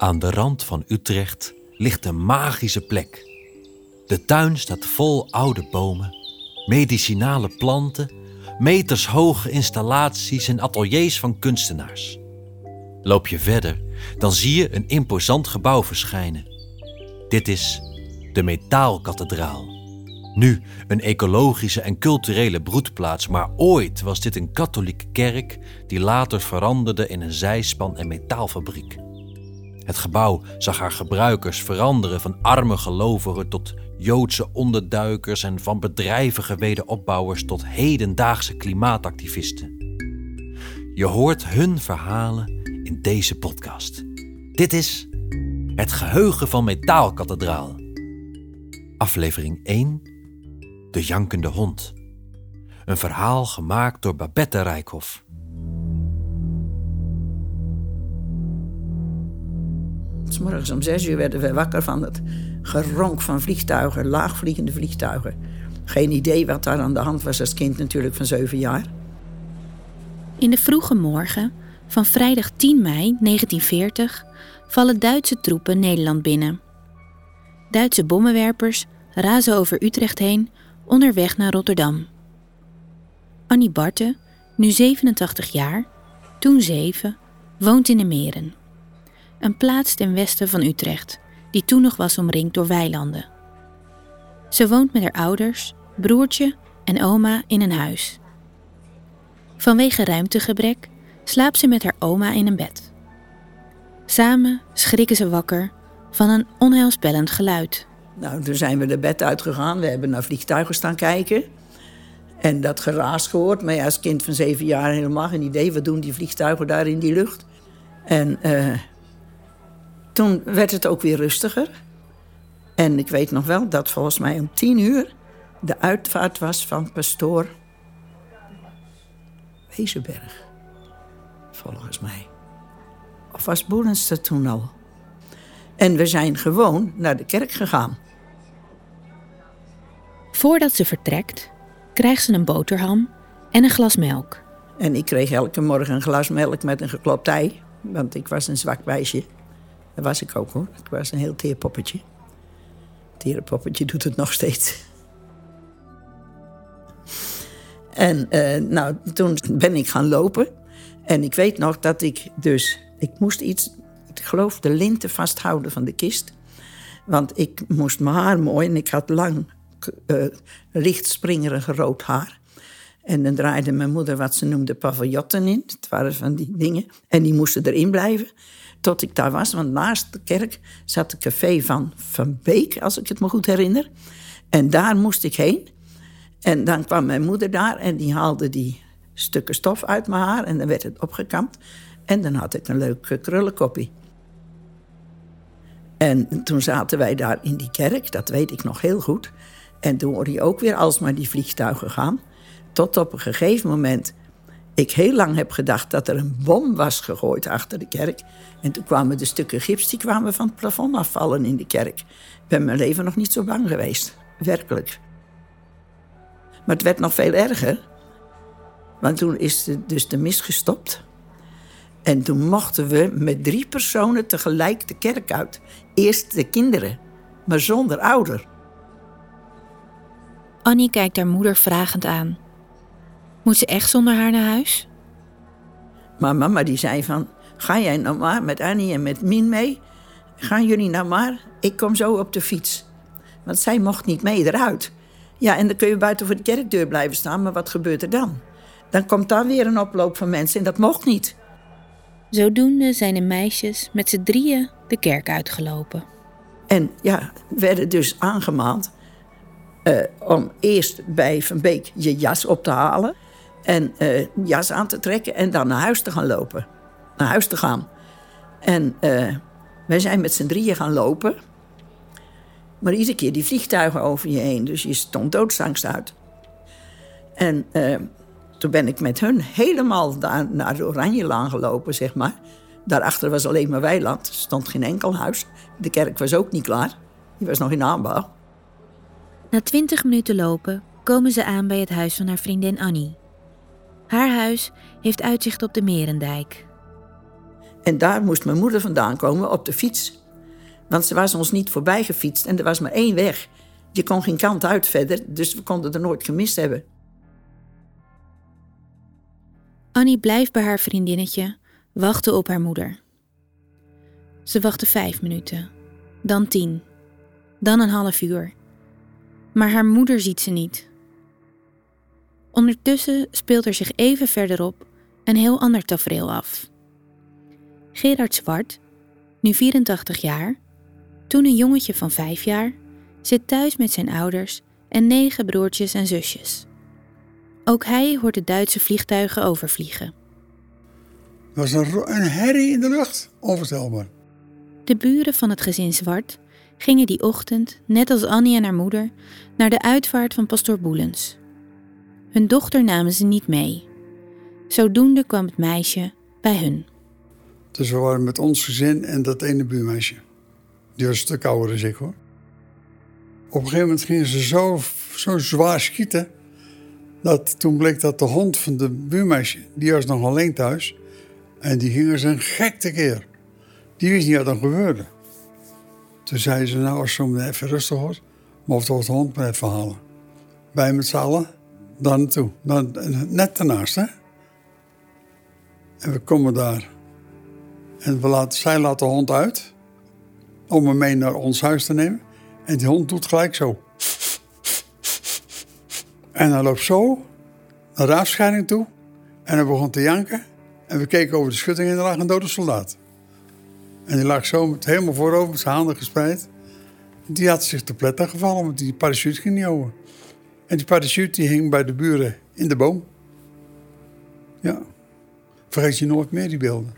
Aan de rand van Utrecht ligt een magische plek. De tuin staat vol oude bomen, medicinale planten, metershoge installaties en ateliers van kunstenaars. Loop je verder, dan zie je een imposant gebouw verschijnen. Dit is de Metaalkathedraal. Nu een ecologische en culturele broedplaats, maar ooit was dit een katholieke kerk die later veranderde in een zijspan- en metaalfabriek. Het gebouw zag haar gebruikers veranderen van arme gelovigen tot Joodse onderduikers en van bedrijvige wederopbouwers tot hedendaagse klimaatactivisten. Je hoort hun verhalen in deze podcast. Dit is Het Geheugen van Metaalkathedraal. Aflevering 1 De Jankende Hond. Een verhaal gemaakt door Babette Rijkhoff. Morgens om zes uur werden we wakker van het geronk van vliegtuigen, laagvliegende vliegtuigen. Geen idee wat daar aan de hand was als kind natuurlijk van zeven jaar. In de vroege morgen van vrijdag 10 mei 1940 vallen Duitse troepen Nederland binnen. Duitse bommenwerpers razen over Utrecht heen onderweg naar Rotterdam. Annie Barte, nu 87 jaar, toen 7, woont in de Meren. Een plaats ten westen van Utrecht, die toen nog was omringd door weilanden. Ze woont met haar ouders, broertje en oma in een huis. Vanwege ruimtegebrek slaapt ze met haar oma in een bed. Samen schrikken ze wakker van een onheilspellend geluid. Nou, toen zijn we de bed uitgegaan. We hebben naar vliegtuigen staan kijken. En dat geraas gehoord. Maar ja, als kind van zeven jaar helemaal geen idee. Wat doen die vliegtuigen daar in die lucht? En eh, toen werd het ook weer rustiger. En ik weet nog wel dat volgens mij om tien uur de uitvaart was van pastoor Wezenberg. Volgens mij. Of was Boelenster toen al? En we zijn gewoon naar de kerk gegaan. Voordat ze vertrekt, krijgt ze een boterham en een glas melk. En ik kreeg elke morgen een glas melk met een geklopt ei. Want ik was een zwak meisje. Was ik ook hoor. Ik was een heel teer poppetje. Poppetje doet het nog steeds. En eh, nou, toen ben ik gaan lopen. En ik weet nog dat ik dus... Ik moest iets, ik geloof, de linten vasthouden van de kist. Want ik moest mijn haar mooi en ik had lang, uh, rood haar. En dan draaide mijn moeder wat ze noemde paviljotten in. Het waren van die dingen. En die moesten erin blijven tot ik daar was. Want naast de kerk zat het café van Van Beek, als ik het me goed herinner. En daar moest ik heen. En dan kwam mijn moeder daar en die haalde die stukken stof uit mijn haar. En dan werd het opgekamd. En dan had ik een leuk krullenkoppie. En toen zaten wij daar in die kerk, dat weet ik nog heel goed. En toen hoorde je ook weer alsmaar die vliegtuigen gaan. Tot op een gegeven moment ik heel lang heb gedacht dat er een bom was gegooid achter de kerk. En toen kwamen de stukken gips die kwamen van het plafond afvallen in de kerk. Ik ben mijn leven nog niet zo bang geweest. Werkelijk. Maar het werd nog veel erger. Want toen is de, dus de mis gestopt. En toen mochten we met drie personen tegelijk de kerk uit. Eerst de kinderen, maar zonder ouder. Annie kijkt haar moeder vragend aan. Moet ze echt zonder haar naar huis? Maar mama die zei van, ga jij nou maar met Annie en met Min mee? Gaan jullie nou maar? Ik kom zo op de fiets. Want zij mocht niet mee eruit. Ja, en dan kun je buiten voor de kerkdeur blijven staan, maar wat gebeurt er dan? Dan komt daar weer een oploop van mensen en dat mocht niet. Zodoende zijn de meisjes met z'n drieën de kerk uitgelopen. En ja, werden dus aangemaand uh, om eerst bij Van Beek je jas op te halen en uh, jas aan te trekken en dan naar huis te gaan lopen. Naar huis te gaan. En uh, wij zijn met z'n drieën gaan lopen. Maar iedere keer die vliegtuigen over je heen. Dus je stond doodsangst uit. En uh, toen ben ik met hun helemaal daar naar de Oranjelaan gelopen, zeg maar. Daarachter was alleen maar weiland. Er stond geen enkel huis. De kerk was ook niet klaar. Die was nog in aanbouw. Na twintig minuten lopen komen ze aan bij het huis van haar vriendin Annie. Haar huis heeft uitzicht op de Merendijk. En daar moest mijn moeder vandaan komen op de fiets. Want ze was ons niet voorbij gefietst en er was maar één weg. Je kon geen kant uit verder, dus we konden er nooit gemist hebben. Annie blijft bij haar vriendinnetje wachten op haar moeder. Ze wachtte vijf minuten, dan tien, dan een half uur. Maar haar moeder ziet ze niet. Ondertussen speelt er zich even verderop een heel ander tafereel af. Gerard Zwart, nu 84 jaar, toen een jongetje van 5 jaar, zit thuis met zijn ouders en negen broertjes en zusjes. Ook hij hoort de Duitse vliegtuigen overvliegen. Er was een, een herrie in de lucht, onvoorstelbaar. De buren van het gezin Zwart gingen die ochtend, net als Annie en haar moeder, naar de uitvaart van pastoor Boelens. Hun dochter namen ze niet mee. Zodoende kwam het meisje bij hun. Dus we waren met ons gezin en dat ene buurmeisje. Die was een stuk dan ik hoor. Op een gegeven moment gingen ze zo, zo zwaar schieten. Dat toen bleek dat de hond van de buurmeisje, die was nog alleen thuis. En die ging als een gek tekeer. Die wist niet wat er gebeurde. Toen zei ze, nou als zo even rustig wordt, mocht de hond maar even halen. Wij met z'n allen, daar naartoe. Net daarnaast, hè. En we komen daar. En we laten, zij laat de hond uit om hem mee naar ons huis te nemen. En die hond doet gelijk zo. En hij loopt zo naar de afscheiding toe. En hij begon te janken. En we keken over de schutting en er lag een dode soldaat. En die lag zo met, helemaal voorover, zijn handen gespreid. Die had zich te pletten gevallen, want die parachute ging niet over. En die parachute die hing bij de buren in de boom. Ja. Vergeet je nooit meer die beelden.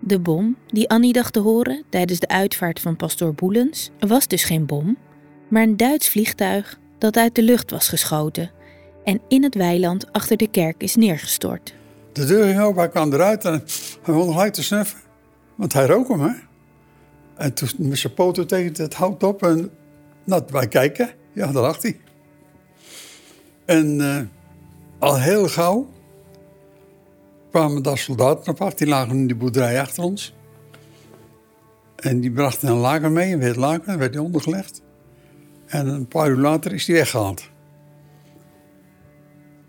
De bom die Annie dacht te horen tijdens de uitvaart van pastoor Boelens was dus geen bom, maar een Duits vliegtuig dat uit de lucht was geschoten en in het weiland achter de kerk is neergestort. De deur ging open, hij kwam eruit en hij begon gelijk te snuffen. Want hij rook hem, hè. En toen met zijn poten tegen het hout op en nou, wij kijken. Ja, daar lag hij. En uh, al heel gauw kwamen daar soldaten op af. Die lagen in die boerderij achter ons. En die brachten een lager mee, een wit lager, werd hij ondergelegd. En een paar uur later is hij weggehaald.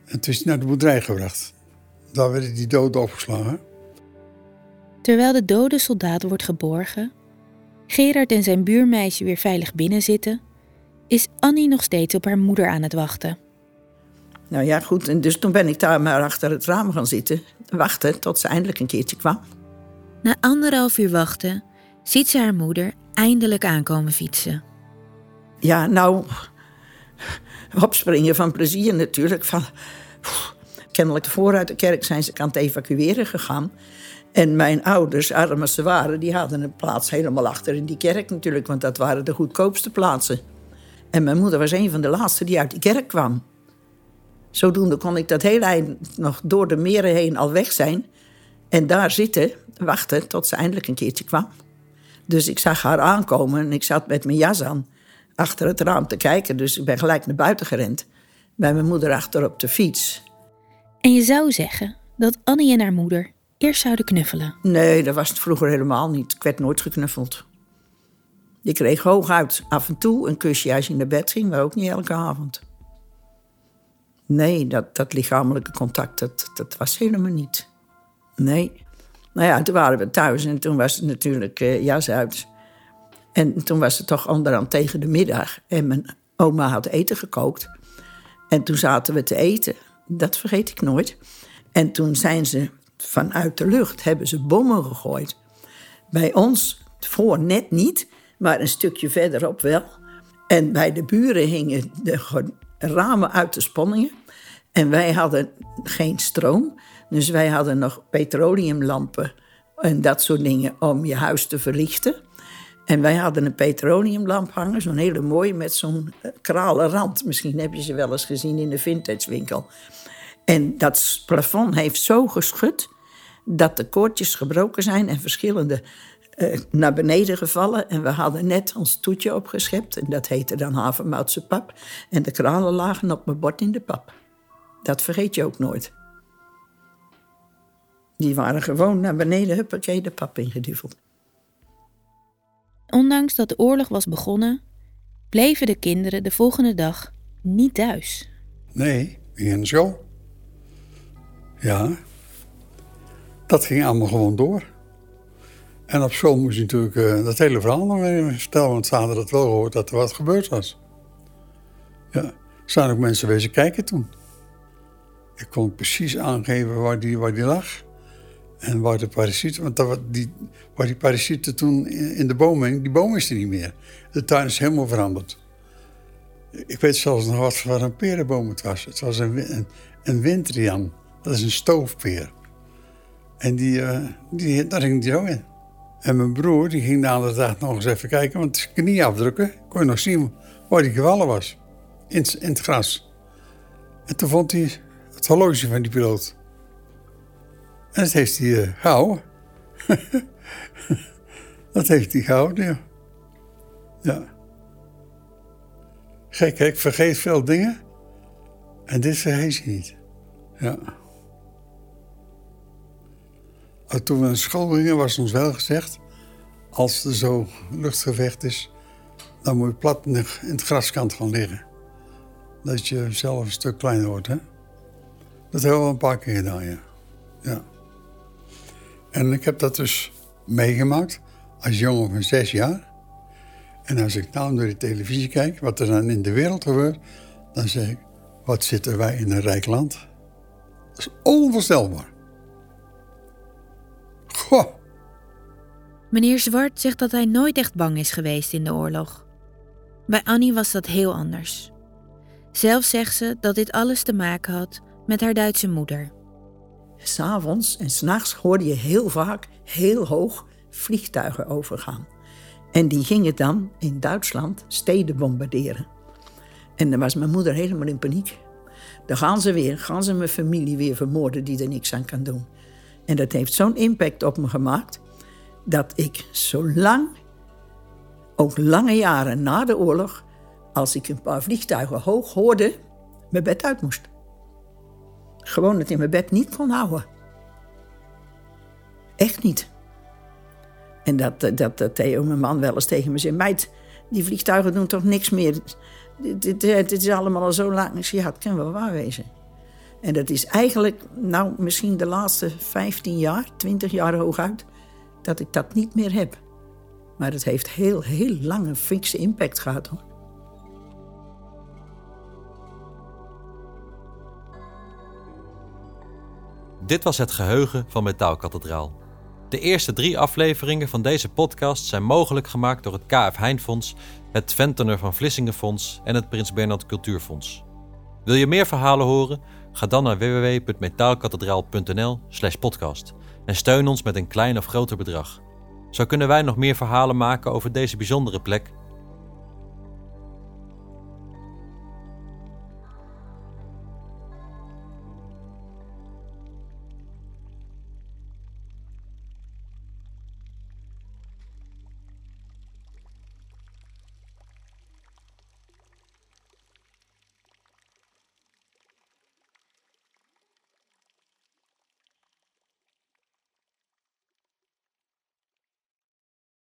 En toen is hij naar de boerderij gebracht. Daar werden die doden opgeslagen. Terwijl de dode soldaat wordt geborgen, Gerard en zijn buurmeisje weer veilig binnenzitten, is Annie nog steeds op haar moeder aan het wachten. Nou ja, goed. En dus toen ben ik daar maar achter het raam gaan zitten, wachten tot ze eindelijk een keertje kwam. Na anderhalf uur wachten ziet ze haar moeder eindelijk aankomen fietsen. Ja, nou, opspringen van plezier natuurlijk. Van, kennelijk vooruit de kerk zijn ze aan het evacueren gegaan. En mijn ouders, arm als ze waren, die hadden een plaats helemaal achter in die kerk natuurlijk, want dat waren de goedkoopste plaatsen. En mijn moeder was een van de laatste die uit die kerk kwam. Zodoende kon ik dat hele eind nog door de meren heen al weg zijn. En daar zitten, wachten tot ze eindelijk een keertje kwam. Dus ik zag haar aankomen en ik zat met mijn jas aan achter het raam te kijken. Dus ik ben gelijk naar buiten gerend. Bij mijn moeder achter op de fiets. En je zou zeggen dat Annie en haar moeder eerst zouden knuffelen. Nee, dat was het vroeger helemaal niet. Ik werd nooit geknuffeld. Je kreeg hooguit af en toe een kusje als je naar bed ging, maar ook niet elke avond. Nee, dat, dat lichamelijke contact, dat, was helemaal niet. Nee. Nou ja, toen waren we thuis en toen was het natuurlijk uh, jas uit. En toen was het toch onderhand tegen de middag. En mijn oma had eten gekookt. En toen zaten we te eten. Dat vergeet ik nooit. En toen zijn ze vanuit de lucht, hebben ze bommen gegooid. Bij ons voor net niet, maar een stukje verderop wel. En bij de buren hingen de ramen uit de spanningen. En wij hadden geen stroom. Dus wij hadden nog petroleumlampen en dat soort dingen om je huis te verlichten. En wij hadden een petroleumlamp hangen, zo'n hele mooie met zo'n eh, kralen rand. Misschien heb je ze wel eens gezien in de vintage winkel. En dat plafond heeft zo geschud dat de koordjes gebroken zijn en verschillende uh, naar beneden gevallen. En we hadden net ons toetje opgeschept en dat heette dan havermoutse pap. En de kranen lagen op mijn bord in de pap. Dat vergeet je ook nooit. Die waren gewoon naar beneden, huppakee, de pap ingeduveld. Ondanks dat de oorlog was begonnen, bleven de kinderen de volgende dag niet thuis. Nee, gingen naar school. Ja, dat ging allemaal gewoon door. En op school moest je natuurlijk uh, dat hele verhaal nog weer vertellen, want ze hadden dat wel gehoord dat er wat gebeurd was. Ja, er zijn ook mensen wezen kijken toen. Ik kon precies aangeven waar die, waar die lag. En waar de parasieten, want dat, die, waar die parasieten toen in de boom hing, die boom is er niet meer. De tuin is helemaal veranderd. Ik weet zelfs nog wat voor een perenboom het was. Het was een, een, een. Dat is een stoofpeer. En die, uh, die, daar ging die zo in. En mijn broer die ging de andere dag nog eens even kijken, want zijn knie afdrukken, kon je nog zien waar die gevallen was. In, in het gras. En toen vond hij het horloge van die piloot. En dat heeft hij uh, gehouden. dat heeft hij gehouden, ja. Ja. Gek, ik vergeet veel dingen. En dit vergeet je niet. Ja. En toen we naar school gingen, was ons wel gezegd... als er zo luchtgevecht is... dan moet je plat in het graskant gaan liggen. Dat je zelf een stuk kleiner wordt, hè. Dat hebben we een paar keer gedaan, ja. ja. En ik heb dat dus meegemaakt als jongen van zes jaar. En als ik nou door de televisie kijk, wat er dan in de wereld gebeurt, dan zeg ik, wat zitten wij in een rijk land? Dat is onvoorstelbaar. Goh. Meneer Zwart zegt dat hij nooit echt bang is geweest in de oorlog. Bij Annie was dat heel anders. Zelf zegt ze dat dit alles te maken had met haar Duitse moeder. S'avonds en s'nachts hoorde je heel vaak, heel hoog, vliegtuigen overgaan. En die gingen dan in Duitsland steden bombarderen. En dan was mijn moeder helemaal in paniek. Dan gaan ze weer, gaan ze mijn familie weer vermoorden die er niks aan kan doen. En dat heeft zo'n impact op me gemaakt dat ik zo lang, ook lange jaren na de oorlog, als ik een paar vliegtuigen hoog hoorde, mijn bed uit moest. Gewoon het in mijn bed niet kon houden. Echt niet. En dat, dat, dat Theo, mijn man, wel eens tegen me zei: Meid, die vliegtuigen doen toch niks meer. Dit, dit, is allemaal al zo lang. Ik zei: Ja, het kan wel waar wezen. En dat is eigenlijk, nou, misschien de laatste 15 jaar, 20 jaar hooguit, dat ik dat niet meer heb. Maar het heeft heel, heel lang een fikse impact gehad hoor. Dit was het geheugen van Metaalkathedraal. De eerste drie afleveringen van deze podcast zijn mogelijk gemaakt door het KF Heinfonds, het Ventener van Vlissingen Fonds en het Prins Bernhard Cultuurfonds. Wil je meer verhalen horen? Ga dan naar www.metaalkathedraal.nl/podcast en steun ons met een klein of groter bedrag. Zo kunnen wij nog meer verhalen maken over deze bijzondere plek